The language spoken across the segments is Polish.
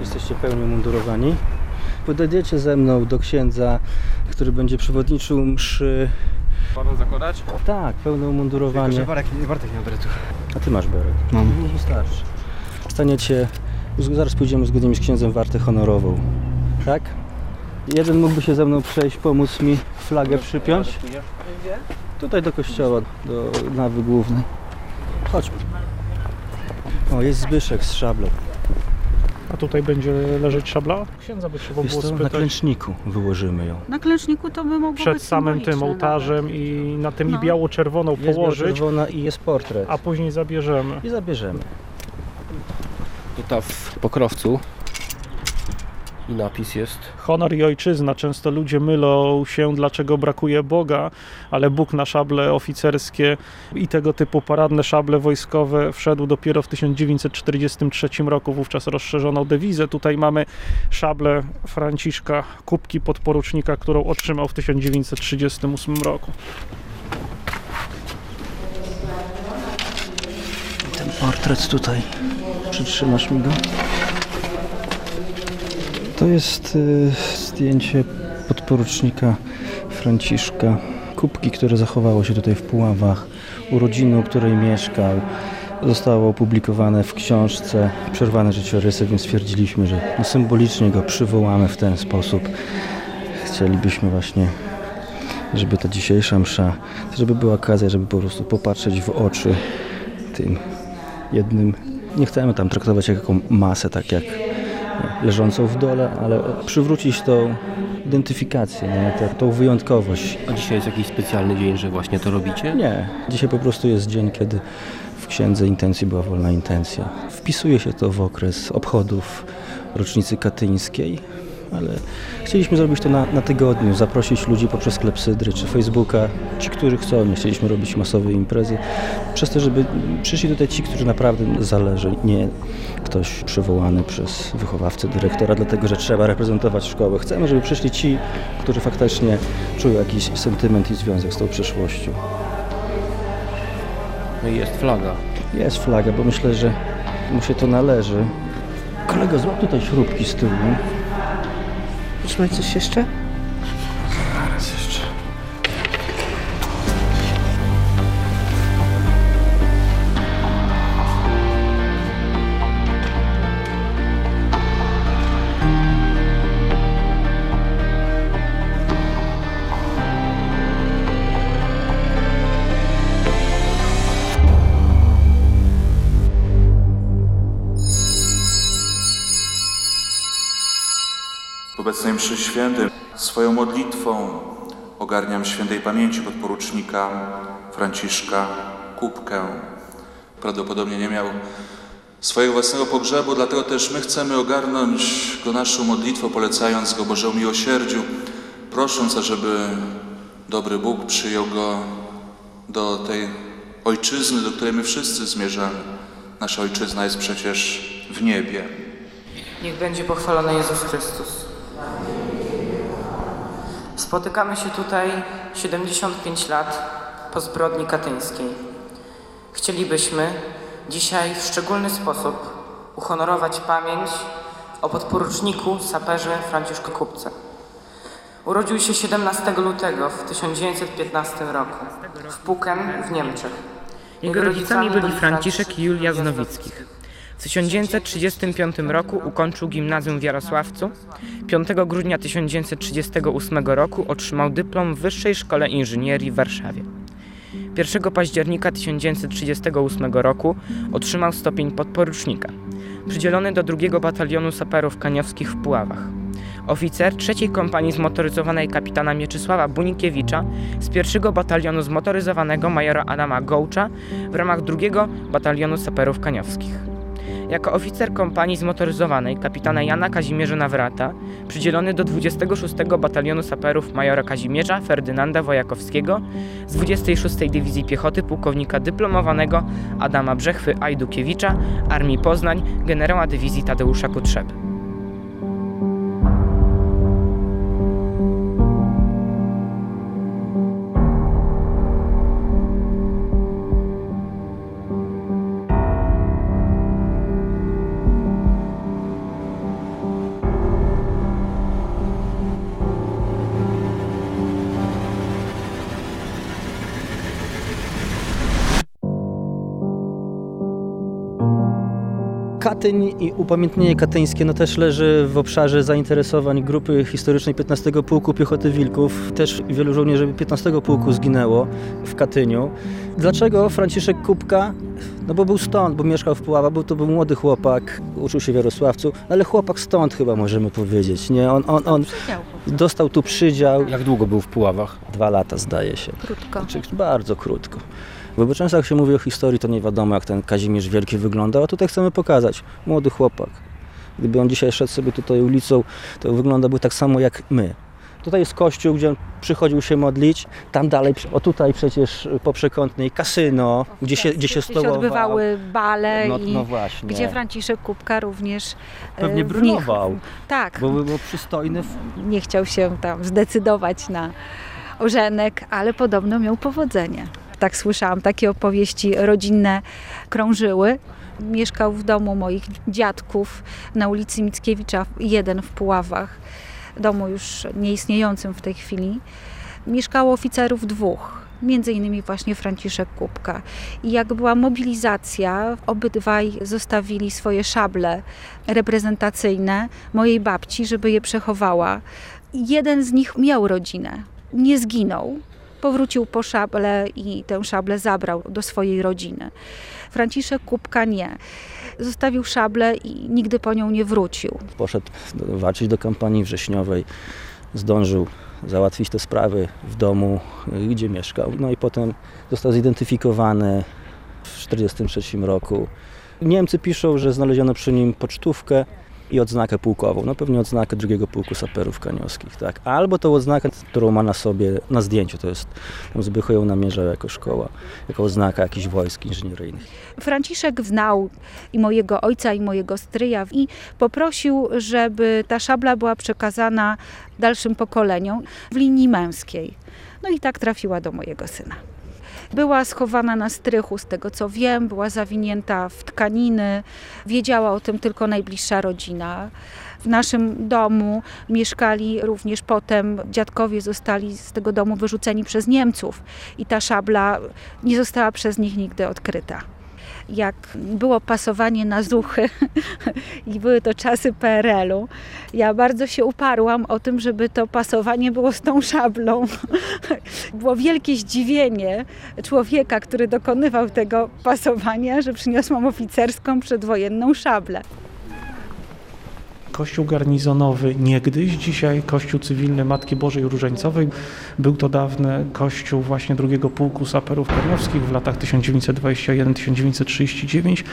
Jesteście pełni umundurowani. Podejdziecie ze mną do księdza, który będzie przewodniczył mszy. Pana zakładać? Tak, pełne umundurowanie. Bartek, Bartek nie ma beretu. A ty masz beret. Mam. No wystarczy. Staniecie, zaraz pójdziemy zgodnie z księdzem wartę honorową. Tak? Jeden mógłby się ze mną przejść, pomóc mi flagę przypiąć. Tutaj do kościoła, do nawy głównej. Chodźmy. O, jest Zbyszek z szablą. A tutaj będzie leżeć szabla? Księdza by trzeba Jest było to na spytać. klęczniku wyłożymy ją. Na klęczniku to by mogło być Przed samym tym symboliczne ołtarzem i na tym i No. biało-czerwoną Jest położyć, czerwona i jest portret. a później zabierzemy. I zabierzemy. Tutaj w pokrowcu. I napis jest. Honor i ojczyzna. Często ludzie mylą się, dlaczego brakuje Boga, ale Bóg na szable oficerskie i tego typu paradne szable wojskowe wszedł dopiero w 1943 roku. Wówczas rozszerzono dewizę. Tutaj mamy szablę Franciszka Kubki podporucznika, którą otrzymał w 1938 roku. Ten portret tutaj. Przytrzymasz mi go? To jest y, zdjęcie podporucznika Franciszka Kubki, które zachowało się tutaj w Puławach. Urodziny, u której mieszkał. Zostało opublikowane w książce Przerwane życiorysy, więc stwierdziliśmy, że no symbolicznie go przywołamy w ten sposób. Chcielibyśmy właśnie, żeby ta dzisiejsza msza, żeby była okazja, żeby po prostu popatrzeć w oczy tym jednym. Nie chcemy tam traktować jak jaką masę, tak jak leżącą w dole, ale przywrócić tą identyfikację, nie? Tę- tą wyjątkowość. A dzisiaj jest jakiś specjalny dzień, że właśnie to robicie? Nie, dzisiaj po prostu jest dzień, kiedy w księdze intencji była wolna intencja. Wpisuje się to w okres obchodów rocznicy katyńskiej, ale chcieliśmy zrobić to na, na tygodniu, zaprosić ludzi poprzez klepsydry czy Facebooka, ci, którzy chcą, nie chcieliśmy robić masowej imprezy, przez to, żeby przyszli tutaj ci, którzy naprawdę zależy, nie ktoś przywołany przez wychowawcę, dyrektora, dlatego, że trzeba reprezentować szkołę. Chcemy, żeby przyszli ci, którzy faktycznie czują jakiś sentyment i związek z tą przyszłością. No i jest flaga. Jest flaga, bo myślę, że mu się to należy. Kolego, złap tutaj śrubki z tyłu. Trzymaj coś jeszcze? Obecnej mszy świętej swoją modlitwą ogarniam świętej pamięci podporucznika Franciszka Kubkę. Prawdopodobnie nie miał swojego własnego pogrzebu, dlatego też my chcemy ogarnąć go naszą modlitwą, polecając go Bożemu miłosierdziu, prosząc, ażeby dobry Bóg przyjął go do tej ojczyzny, do której my wszyscy zmierzamy. Nasza ojczyzna jest przecież w niebie. Niech będzie pochwalony Jezus Chrystus. Spotykamy się tutaj 75 lat po zbrodni katyńskiej. Chcielibyśmy dzisiaj w szczególny sposób uhonorować pamięć o podporuczniku saperze Franciszku Kupce. Urodził się 17 lutego w 1915 roku w Puken w Niemczech. Jego rodzicami byli Franciszek i Julia z Nowickich. W 1935 roku ukończył gimnazjum w Jarosławcu. 5 grudnia 1938 roku otrzymał dyplom w Wyższej Szkole Inżynierii w Warszawie. 1 października 1938 roku otrzymał stopień podporucznika, przydzielony do 2 Batalionu Saperów Kaniowskich w Puławach. Oficer trzeciej kompanii zmotoryzowanej kapitana Mieczysława Bunikiewicza z 1 Batalionu Zmotoryzowanego majora Adama Gołcza w ramach 2 Batalionu Saperów Kaniowskich. Jako oficer kompanii zmotoryzowanej kapitana Jana Kazimierza Nawrata, przydzielony do 26 Batalionu Saperów majora Kazimierza Ferdynanda Wojakowskiego z 26 Dywizji Piechoty pułkownika dyplomowanego Adama Brzechwy Ajdukiewicza Armii Poznań generała dywizji Tadeusza Kutrzeby. Katyń i upamiętnienie katyńskie no też leży w obszarze zainteresowań grupy historycznej 15 Pułku Piechoty Wilków. Też wielu żołnierzy 15 Pułku zginęło w Katyniu. Dlaczego Franciszek Kubka? No bo był stąd, bo mieszkał w Puławach, był to był młody chłopak, uczył się w Jarosławcu, ale chłopak stąd chyba możemy powiedzieć, nie? On, on, on dostał tu przydział, Jak długo był w Puławach? dwa lata zdaje się. Krótko. Znaczy, bardzo krótko. Bo często jak się mówi o historii, to nie wiadomo jak ten Kazimierz Wielki wyglądał, a tutaj chcemy pokazać. Młody chłopak. Gdyby on dzisiaj szedł sobie tutaj ulicą, to wyglądałby tak samo jak my. Tutaj jest kościół, gdzie on przychodził się modlić. Tam dalej, o tutaj przecież po przekątnej kasyno, gdzie się, gdzie się Gdzie stołował. odbywały bale no, i no gdzie Franciszek Kubka również e, Pewnie w nich- brylował, Tak, bo był przystojny. w- nie chciał się tam zdecydować na ożenek, ale podobno miał powodzenie. Tak słyszałam, takie opowieści rodzinne krążyły. Mieszkał w domu moich dziadków na ulicy Mickiewicza 1 w Puławach, domu już nieistniejącym w tej chwili. Mieszkało oficerów dwóch, między innymi właśnie Franciszek Kubka. I jak była mobilizacja, obydwaj zostawili swoje szable reprezentacyjne mojej babci, żeby je przechowała. Jeden z nich miał rodzinę, nie zginął. Powrócił po szable i tę szablę zabrał do swojej rodziny. Franciszek Kubka nie. Zostawił szablę i nigdy po nią nie wrócił. Poszedł walczyć do kampanii wrześniowej. Zdążył załatwić te sprawy w domu, gdzie mieszkał. No i potem został zidentyfikowany w 1943 roku. Niemcy piszą, że znaleziono przy nim pocztówkę i odznakę pułkową. No pewnie odznakę drugiego pułku saperów kaniowskich, tak. Albo tą odznakę, którą ma na sobie na zdjęciu, to jest, tam Zbychu ją namierzał jako szkoła, jako odznaka jakichś wojsk inżynieryjnych. Franciszek znał i mojego ojca, i mojego stryja i poprosił, żeby ta szabla była przekazana dalszym pokoleniom w linii męskiej. No i tak trafiła do mojego syna. Była schowana na strychu, z tego co wiem, była zawinięta w tkaniny. Wiedziała o tym tylko najbliższa rodzina. W naszym domu mieszkali również potem, dziadkowie zostali z tego domu wyrzuceni przez Niemców i ta szabla nie została przez nich nigdy odkryta jak było pasowanie na zuchy i były to czasy PRL-u, ja bardzo się uparłam o tym, żeby to pasowanie było z tą szablą. Było wielkie zdziwienie człowieka, który dokonywał tego pasowania, że przyniosłam oficerską przedwojenną szablę. Kościół garnizonowy niegdyś, dzisiaj Kościół cywilny Matki Bożej Różańcowej. Był to dawny kościół właśnie drugiego pułku saperów karniowskich w latach 1921-1939.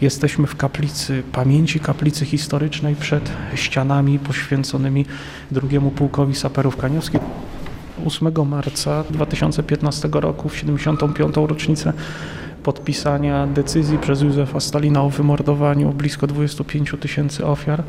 Jesteśmy w kaplicy pamięci, kaplicy historycznej przed ścianami poświęconymi drugiemu pułkowi saperów karniowskich. 8 marca 2015 roku, w 75. rocznicę podpisania decyzji przez Józefa Stalina o wymordowaniu blisko 25 tysięcy ofiar.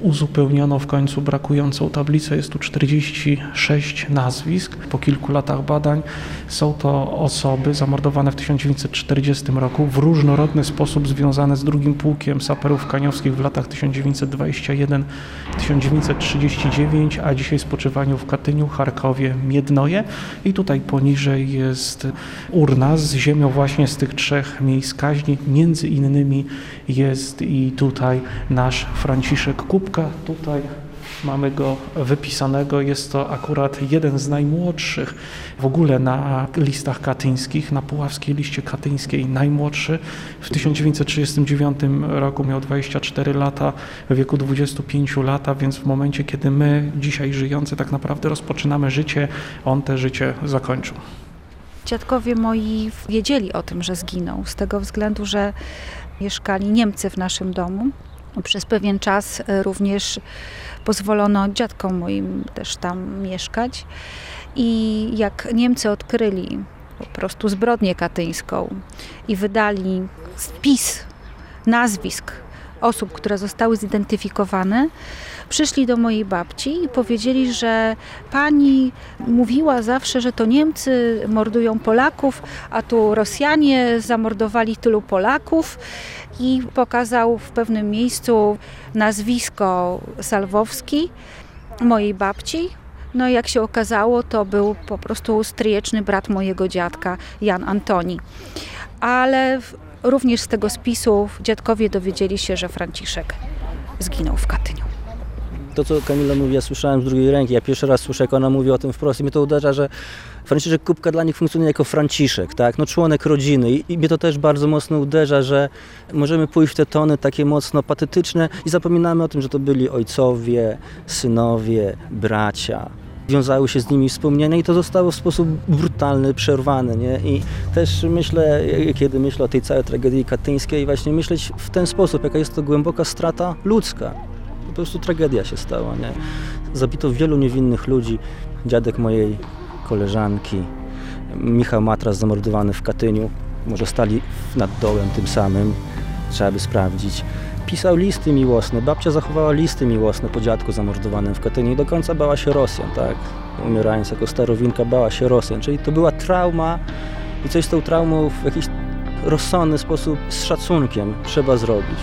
Uzupełniono w końcu brakującą tablicę. Jest tu 46 nazwisk. Po kilku latach badań są to osoby zamordowane w 1940 roku w różnorodny sposób związane z drugim pułkiem saperów kaniowskich w latach 1921-1939, a dzisiaj spoczywają w Katyniu, Charkowie, Miednoje. I tutaj poniżej jest urna z ziemią właśnie z tych trzech miejsc kaźni. Między innymi jest i tutaj nasz Franciszek Tutaj mamy go wypisanego. Jest to akurat jeden z najmłodszych w ogóle na listach katyńskich, na puławskiej liście katyńskiej najmłodszy. W 1939 roku miał 24 lata, w wieku 25 lat, a więc w momencie, kiedy my dzisiaj żyjący tak naprawdę rozpoczynamy życie, on te życie zakończył. Dziadkowie moi wiedzieli o tym, że zginął, z tego względu, że mieszkali Niemcy w naszym domu. Przez pewien czas e, również pozwolono dziadkom moim też tam mieszkać. I jak Niemcy odkryli po prostu zbrodnię katyńską i wydali spis nazwisk osób, które zostały zidentyfikowane, przyszli do mojej babci i powiedzieli, że pani mówiła zawsze, że to Niemcy mordują Polaków, a tu Rosjanie zamordowali tylu Polaków i pokazał w pewnym miejscu nazwisko Salwowski mojej babci. No i jak się okazało, to był po prostu stryjeczny brat mojego dziadka, Jan Antoni. Ale również z tego spisu dziadkowie dowiedzieli się, że Franciszek zginął w Katyniu. To, co Kamila mówi, ja słyszałem z drugiej ręki. Ja pierwszy raz słyszę, jak ona mówi o tym wprost i mnie to uderza, że Franciszek Kubka dla nich funkcjonuje jako Franciszek, tak? No członek rodziny I, i mnie to też bardzo mocno uderza, że możemy pójść w te tony takie mocno patetyczne i zapominamy o tym, że to byli ojcowie, synowie, bracia. Wiązały się z nimi wspomnienia i to zostało w sposób brutalny przerwane, nie? I też myślę, kiedy myślę o tej całej tragedii katyńskiej, właśnie myśleć w ten sposób, jaka jest to głęboka strata ludzka. Po prostu tragedia się stała, nie? Zabito wielu niewinnych ludzi. Dziadek mojej koleżanki, Michał Matras zamordowany w Katyniu. Może stali nad dołem tym samym, trzeba by sprawdzić. Pisał listy miłosne, babcia zachowała listy miłosne po dziadku zamordowanym w Katyniu i do końca bała się Rosjan, tak? Umierając jako starowinka bała się Rosjan, czyli to była trauma i coś z tą traumą w jakiś rozsądny sposób, z szacunkiem trzeba zrobić.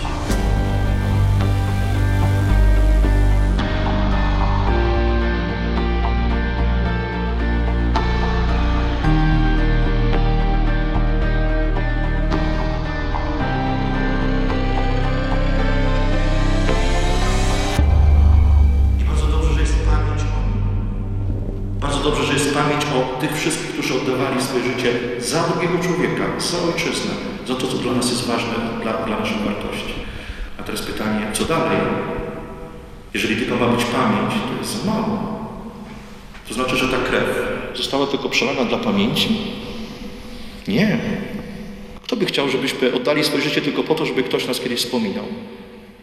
Oddawali swoje życie za drugiego człowieka, za ojczyznę, za to, co dla nas jest ważne, dla, dla naszych wartości. A teraz pytanie, co dalej? Jeżeli tylko ma być pamięć, to jest za mało. To znaczy, że ta krew została tylko przelana dla pamięci? Nie. Kto by chciał, żebyśmy oddali swoje życie tylko po to, żeby ktoś nas kiedyś wspominał?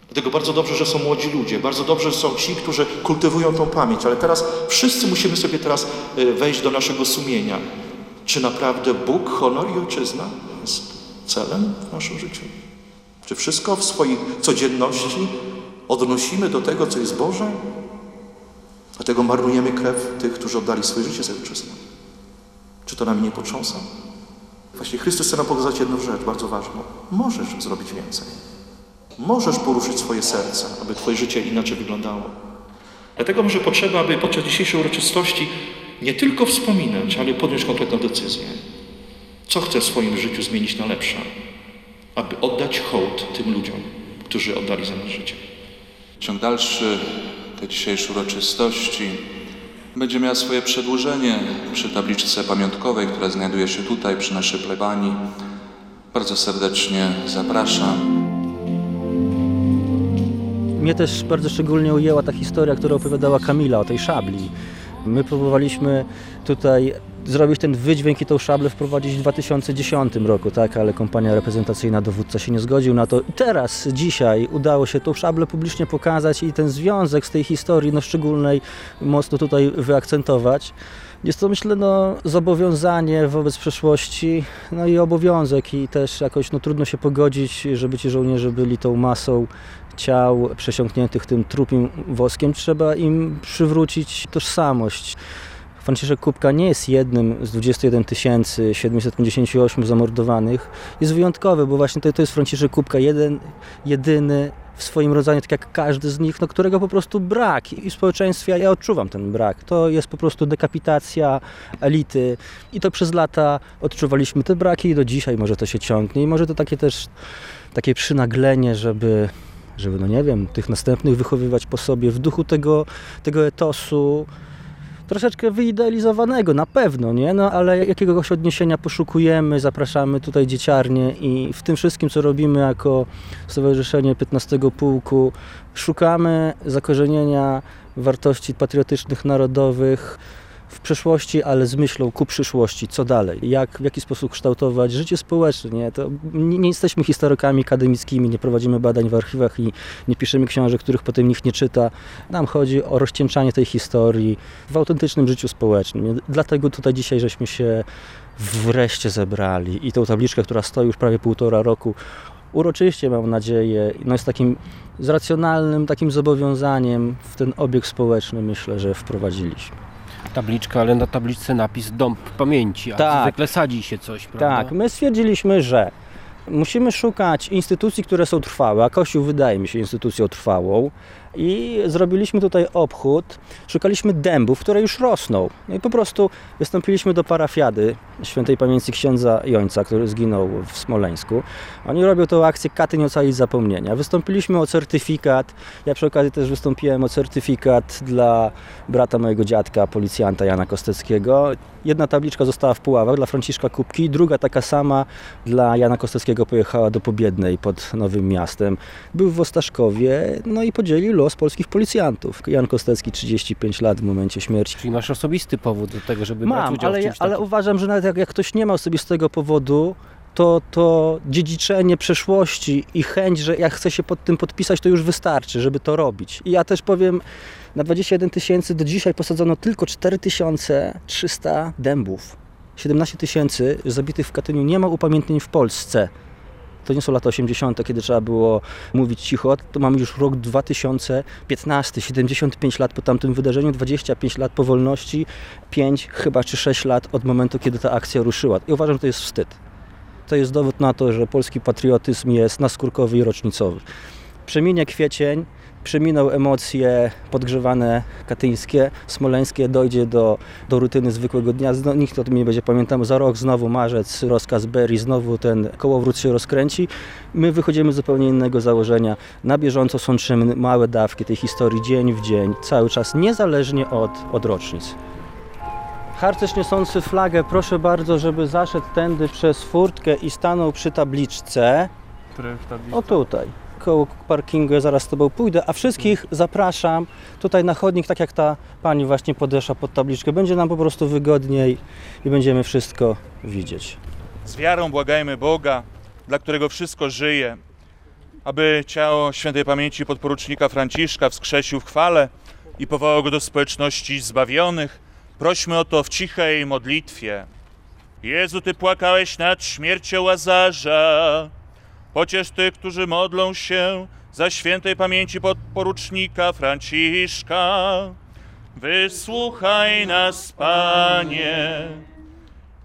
Dlatego bardzo dobrze, że są młodzi ludzie, bardzo dobrze są ci, którzy kultywują tą pamięć, ale teraz wszyscy musimy sobie teraz y, wejść do naszego sumienia. Czy naprawdę Bóg, honor i ojczyzna jest celem w naszym życiu? Czy wszystko w swojej codzienności odnosimy do tego, co jest Boże? Dlatego marnujemy krew tych, którzy oddali swoje życie za ojczyznę. Czy to nami nie potrząsa? Właśnie Chrystus chce nam pokazać jedną rzecz bardzo ważną. Możesz zrobić więcej. Możesz poruszyć swoje serce, aby Twoje życie inaczej wyglądało. Dlatego może potrzeba, aby podczas dzisiejszej uroczystości nie tylko wspominać, ale podjąć konkretną decyzję. Co chcę w swoim życiu zmienić na lepsze, aby oddać hołd tym ludziom, którzy oddali za nas życie. Ciąg dalszy tej dzisiejszej uroczystości będzie miała swoje przedłużenie przy tabliczce pamiątkowej, która znajduje się tutaj przy naszej plebanii. Bardzo serdecznie zapraszam. Mnie też bardzo szczególnie ujęła ta historia, którą opowiadała Kamila o tej szabli. My próbowaliśmy tutaj zrobić ten wydźwięk i tą szablę wprowadzić w 2010 roku, tak, ale kompania reprezentacyjna dowódca się nie zgodził na to. I teraz, dzisiaj udało się tą szablę publicznie pokazać i ten związek z tej historii no, szczególnej mocno tutaj wyakcentować. Jest to myślę no, zobowiązanie wobec przeszłości, no i obowiązek i też jakoś no, trudno się pogodzić, żeby ci żołnierze byli tą masą ciał przesiąkniętych tym trupim woskiem. Trzeba im przywrócić tożsamość. Franciszek Kubka nie jest jednym z 21 758 zamordowanych. Jest wyjątkowy, bo właśnie to, to jest Franciszek Kubka, jeden, jedyny w swoim rodzaju, tak jak każdy z nich, no, którego po prostu brak. I w społeczeństwie ja odczuwam ten brak. To jest po prostu dekapitacja elity i to przez lata odczuwaliśmy te braki i do dzisiaj może to się ciągnie i może to takie też takie przynaglenie, żeby żeby, no nie wiem, tych następnych wychowywać po sobie w duchu tego, tego etosu, troszeczkę wyidealizowanego, na pewno, nie? No ale jakiegoś odniesienia poszukujemy, zapraszamy tutaj dzieciarnie i w tym wszystkim, co robimy jako Stowarzyszenie 15 Pułku, szukamy zakorzenienia wartości patriotycznych, narodowych, w przeszłości, ale z myślą ku przyszłości, co dalej, jak, w jaki sposób kształtować życie społeczne. Nie? To nie, nie jesteśmy historykami akademickimi, nie prowadzimy badań w archiwach i nie piszemy książek, których potem nikt nie czyta. Nam chodzi o rozcieńczanie tej historii w autentycznym życiu społecznym. Dlatego tutaj dzisiaj żeśmy się wreszcie zebrali i tą tabliczkę, która stoi już prawie półtora roku, uroczyście mam nadzieję, no jest takim z racjonalnym takim zobowiązaniem w ten obieg społeczny myślę, że wprowadziliśmy. Tabliczka, ale na tabliczce napis Dom Pamięci, a Tak. zwykle sadzi się coś, prawda? Tak, my stwierdziliśmy, że musimy szukać instytucji, które są trwałe, a Kościół wydaje mi się instytucją trwałą, I zrobiliśmy tutaj obchód. Szukaliśmy dębów, które już rosną. No i po prostu wystąpiliśmy do parafiady świętej pamięci księdza Jońca, który zginął w Smoleńsku. Oni robią tą akcję Katyń ocalić zapomnienia. Wystąpiliśmy o certyfikat. Ja przy okazji też wystąpiłem o certyfikat dla brata mojego dziadka, policjanta Jana Kosteckiego. Jedna tabliczka została w Puławach dla Franciszka Kupki, druga taka sama dla Jana Kosteckiego pojechała do Pobiednej pod Nowym Miastem. Był w Ostaszkowie, no i podzielił los polskich policjantów. Jan Kostecki 35 lat w momencie śmierci. Czyli masz osobisty powód do tego, żeby brać Mam, udział ale, w czymś ale uważam, że nawet jak, jak ktoś nie ma osobistego powodu, to, to dziedziczenie przeszłości i chęć, że jak chce się pod tym podpisać, to już wystarczy, żeby to robić. I ja też powiem, na 21 tysięcy do dzisiaj posadzono tylko 4300 dębów. 17 tysięcy zabitych w Katyniu nie ma upamiętnień w Polsce. To nie są lata 80., kiedy trzeba było mówić cicho. To mamy już rok 2015, 75 lat po tamtym wydarzeniu, 25 lat po wolności, 5 chyba czy 6 lat od momentu, kiedy ta akcja ruszyła. I uważam, że to jest wstyd. To jest dowód na to, że polski patriotyzm jest naskórkowy i rocznicowy. Przeminie kwiecień, przeminął emocje podgrzewane katyńskie, smoleńskie, dojdzie do, do rutyny zwykłego dnia. Zno, nikt o tym nie będzie pamiętał. Za rok znowu marzec, rozkaz Berry, znowu ten kołowrót się rozkręci. My wychodzimy z zupełnie innego założenia. Na bieżąco sączymy małe dawki tej historii dzień w dzień, cały czas, niezależnie od, od rocznic. Harcerz niosący flagę, proszę bardzo, żeby zaszedł tędy przez furtkę i stanął przy tabliczce. O tutaj, koło parkingu, ja zaraz z Tobą pójdę, a wszystkich zapraszam tutaj na chodnik, tak jak ta Pani właśnie podeszła pod tabliczkę. Będzie nam po prostu wygodniej i będziemy wszystko widzieć. Z wiarą błagajmy Boga, dla którego wszystko żyje, aby ciało świętej pamięci podporucznika Franciszka wskrzesił w chwale i powołał go do społeczności zbawionych. Prośmy o to w cichej modlitwie. Jezu, Ty płakałeś nad śmiercią Łazarza. Pociesz tych, którzy modlą się za świętej pamięci podporucznika Franciszka. Wysłuchaj nas, Panie.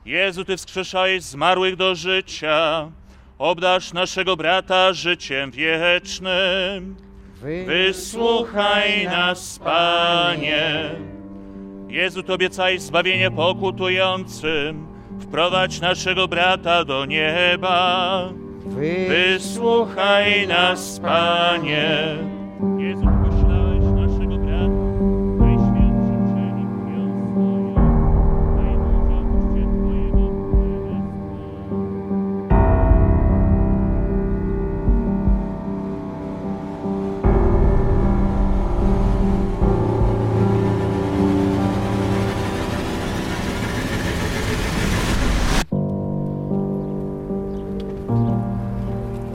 Jezu, Ty wskrzeszałeś zmarłych do życia, obdarz naszego brata życiem wiecznym. Wysłuchaj nas, Panie. Jezu, Ty obiecałeś zbawienie pokutującym, wprowadź naszego brata do nieba. Wysłuchaj nas, Panie. Jezu,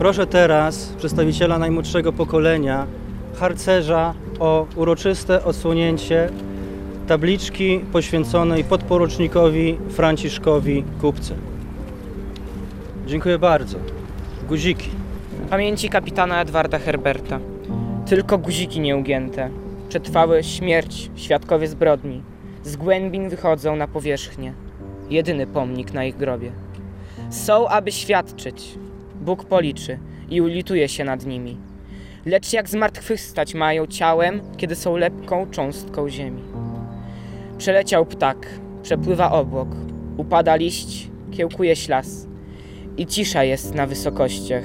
Proszę teraz przedstawiciela najmłodszego pokolenia, harcerza, o uroczyste odsłonięcie tabliczki poświęconej podporucznikowi Franciszkowi Kupce. Dziękuję bardzo. Guziki. Pamięci kapitana Edwarda Herberta. Tylko guziki nieugięte. Przetrwały śmierć, świadkowie zbrodni. Z głębin wychodzą na powierzchnię. Jedyny pomnik na ich grobie. Są, aby świadczyć. Bóg policzy i ulituje się nad nimi. Lecz jak zmartwychwstać mają ciałem, kiedy są lepką cząstką ziemi. Przeleciał ptak, przepływa obłok, upada liść, kiełkuje ślas. I cisza jest na wysokościach,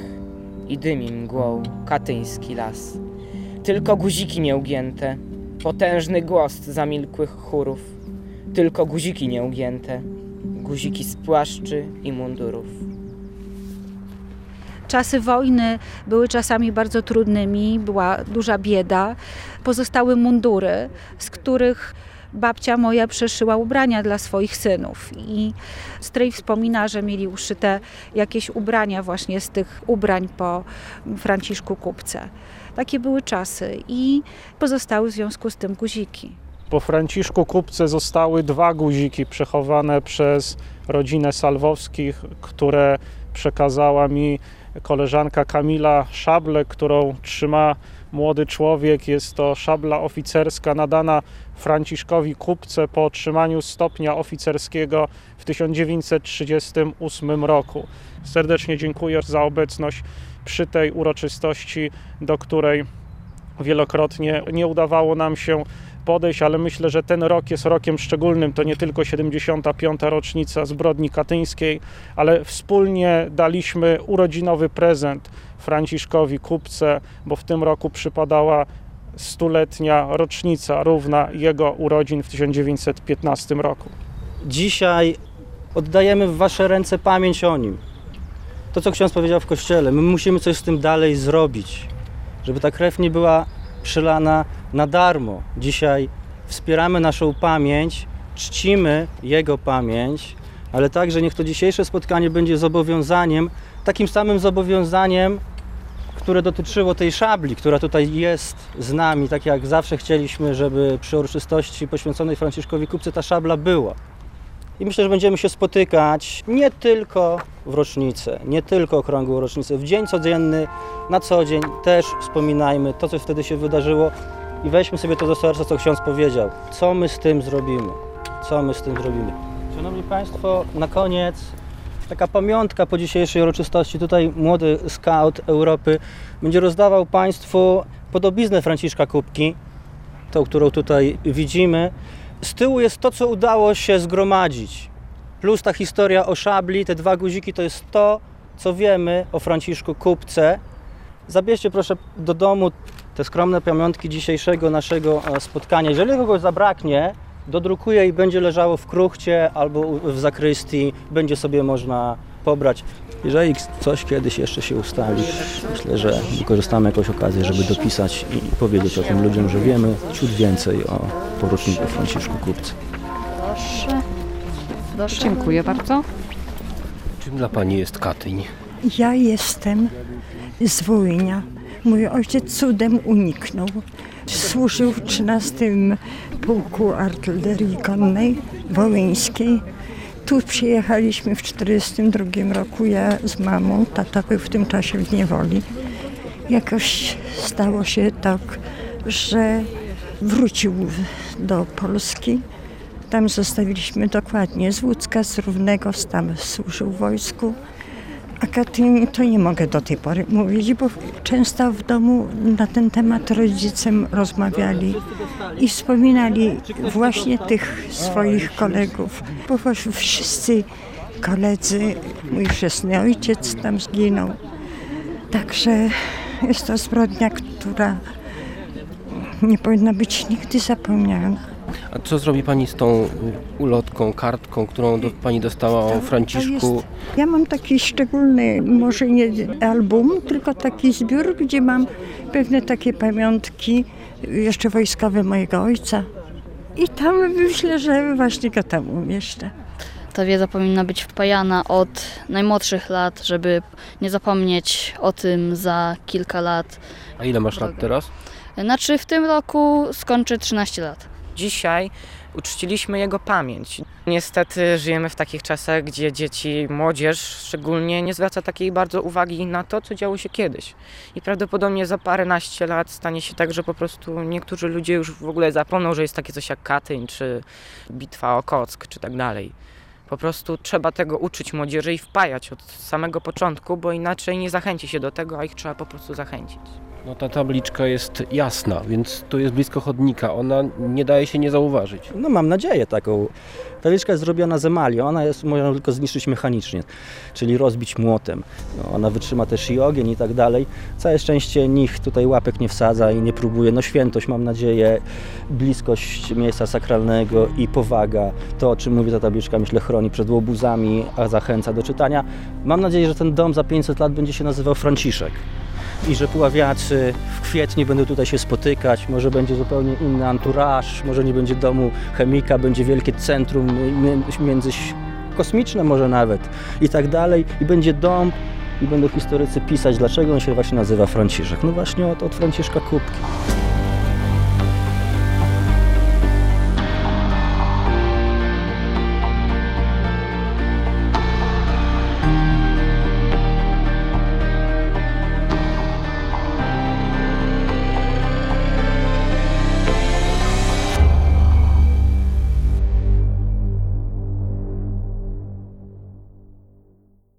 i dymi mgłą katyński las. Tylko guziki nieugięte, potężny głos zamilkłych chórów. Tylko guziki nieugięte, guziki z płaszczy i mundurów. Czasy wojny były czasami bardzo trudnymi, była duża bieda. Pozostały mundury, z których babcia moja przeszyła ubrania dla swoich synów. I stryj wspomina, że mieli uszyte jakieś ubrania właśnie z tych ubrań po Franciszku Kupce. Takie były czasy i pozostały w związku z tym guziki. Po Franciszku Kupce zostały dwa guziki przechowane przez rodzinę Salwowskich, które przekazała mi koleżanka Kamila szablę, którą trzyma młody człowiek. Jest to szabla oficerska nadana Franciszkowi Kupce po otrzymaniu stopnia oficerskiego w 1938 roku. Serdecznie dziękuję za obecność przy tej uroczystości, do której wielokrotnie nie udawało nam się podejść, ale myślę, że ten rok jest rokiem szczególnym. To nie tylko 75. rocznica zbrodni katyńskiej, ale wspólnie daliśmy urodzinowy prezent Franciszkowi Kupce, bo w tym roku przypadała stuletnia rocznica równa jego urodzin w 1915 roku. Dzisiaj oddajemy w Wasze ręce pamięć o nim. To, co ksiądz powiedział w kościele, my musimy coś z tym dalej zrobić, żeby ta krew nie była przelana na darmo. Dzisiaj wspieramy naszą pamięć, czcimy jego pamięć, ale także niech to dzisiejsze spotkanie będzie zobowiązaniem, takim samym zobowiązaniem, które dotyczyło tej szabli, która tutaj jest z nami, tak jak zawsze chcieliśmy, żeby przy uroczystości poświęconej Franciszkowi Kupce ta szabla była. I myślę, że będziemy się spotykać nie tylko w rocznicę, nie tylko okrągłą rocznicę, w dzień codzienny, na co dzień też wspominajmy to, co wtedy się wydarzyło i weźmy sobie to do serca, co ksiądz powiedział. Co my z tym zrobimy? Co my z tym zrobimy? Szanowni Państwo, na koniec taka pamiątka po dzisiejszej uroczystości. Tutaj młody scout Europy będzie rozdawał Państwu podobiznę Franciszka Kubki, tą, którą tutaj widzimy. Z tyłu jest to, co udało się zgromadzić. Plus ta historia o szabli, te dwa guziki to jest to, co wiemy o Franciszku Kupce. Zabierzcie proszę do domu te skromne pamiątki dzisiejszego naszego e, spotkania. Jeżeli kogoś zabraknie, dodrukuję i będzie leżało w kruchcie albo w zakrystii, będzie sobie można pobrać. Jeżeli coś kiedyś jeszcze się ustali, myślę, że wykorzystamy jakąś okazję, żeby dopisać i powiedzieć o tym ludziom, że wiemy ciut więcej o poruczniku Franciszku Kupce. Proszę. Proszę. Dziękuję bardzo. Czym dla Pani jest Katyń? Ja jestem z Wołynia. Mój ojciec cudem uniknął. Służył w 13 Pułku Artylerii Konnej Wołyńskiej. Tu przyjechaliśmy w 1942 roku, ja z mamą, tata był w tym czasie w niewoli. Jakoś stało się tak, że wrócił do Polski. Tam zostawiliśmy dokładnie z Łódzka, z Równego, tam służył w wojsku. A Katyń to nie mogę do tej pory mówić, bo często w domu na ten temat rodzicem rozmawiali i wspominali właśnie tych swoich kolegów, bo wszyscy koledzy, mój chrzestny ojciec tam zginął. Także jest to zbrodnia, która nie powinna być nigdy zapomniana. A co zrobi Pani z tą ulotką, kartką, którą do, Pani dostała o Franciszku? Jest, ja mam taki szczególny, może nie album, tylko taki zbiór, gdzie mam pewne takie pamiątki, jeszcze wojskowe mojego ojca. I tam myślę, że właśnie go tam umieszczę. Ta wiedza powinna być wpajana od najmłodszych lat, żeby nie zapomnieć o tym za kilka lat. A ile masz lat teraz? Znaczy w tym roku skończę 13 lat. Dzisiaj uczciliśmy jego pamięć. Niestety żyjemy w takich czasach, gdzie dzieci, młodzież szczególnie nie zwraca takiej bardzo uwagi na to, co działo się kiedyś. I prawdopodobnie za paręnaście lat stanie się tak, że po prostu niektórzy ludzie już w ogóle zapomną, że jest takie coś jak Katyń, czy bitwa o Kock, czy tak dalej. Po prostu trzeba tego uczyć młodzieży i wpajać od samego początku, bo inaczej nie zachęci się do tego, a ich trzeba po prostu zachęcić. No ta tabliczka jest jasna, więc tu jest blisko chodnika. Ona nie daje się nie zauważyć. No mam nadzieję taką. Tabliczka jest zrobiona z emali. Ona jest, można tylko zniszczyć mechanicznie, czyli rozbić młotem. No, ona wytrzyma też i ogień i tak dalej. Całe szczęście nikt tutaj łapek nie wsadza i nie próbuje. No świętość mam nadzieję, bliskość miejsca sakralnego i powaga. To o czym mówi ta tabliczka myślę chroni przed łobuzami, a zachęca do czytania. Mam nadzieję, że ten dom za 500 lat będzie się nazywał Franciszek i że puławiacy w kwietniu będą tutaj się spotykać, może będzie zupełnie inny anturaż, może nie będzie domu chemika, będzie wielkie centrum między kosmiczne może nawet i tak dalej i będzie dom i będą historycy pisać, dlaczego on się właśnie nazywa Franciszek. No właśnie od, od Franciszka Kubki.